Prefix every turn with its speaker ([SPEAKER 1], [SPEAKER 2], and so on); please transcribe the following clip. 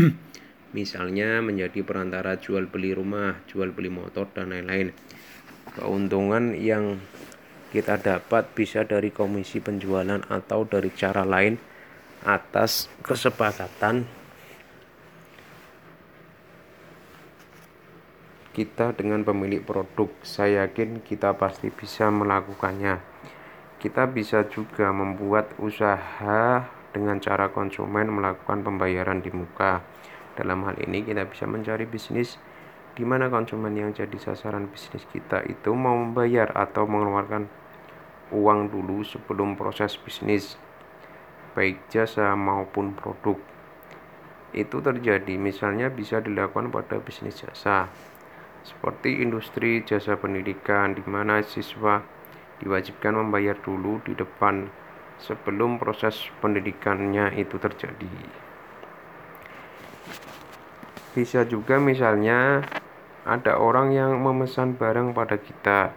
[SPEAKER 1] Misalnya menjadi perantara jual beli rumah, jual beli motor, dan lain-lain. Keuntungan yang kita dapat bisa dari komisi penjualan atau dari cara lain atas kesepakatan kita dengan pemilik produk. Saya yakin kita pasti bisa melakukannya. Kita bisa juga membuat usaha dengan cara konsumen melakukan pembayaran di muka. Dalam hal ini kita bisa mencari bisnis di mana konsumen yang jadi sasaran bisnis kita itu mau membayar atau mengeluarkan uang dulu sebelum proses bisnis, baik jasa maupun produk. Itu terjadi misalnya bisa dilakukan pada bisnis jasa, seperti industri jasa pendidikan di mana siswa diwajibkan membayar dulu di depan sebelum proses pendidikannya itu terjadi. Bisa juga misalnya ada orang yang memesan barang pada kita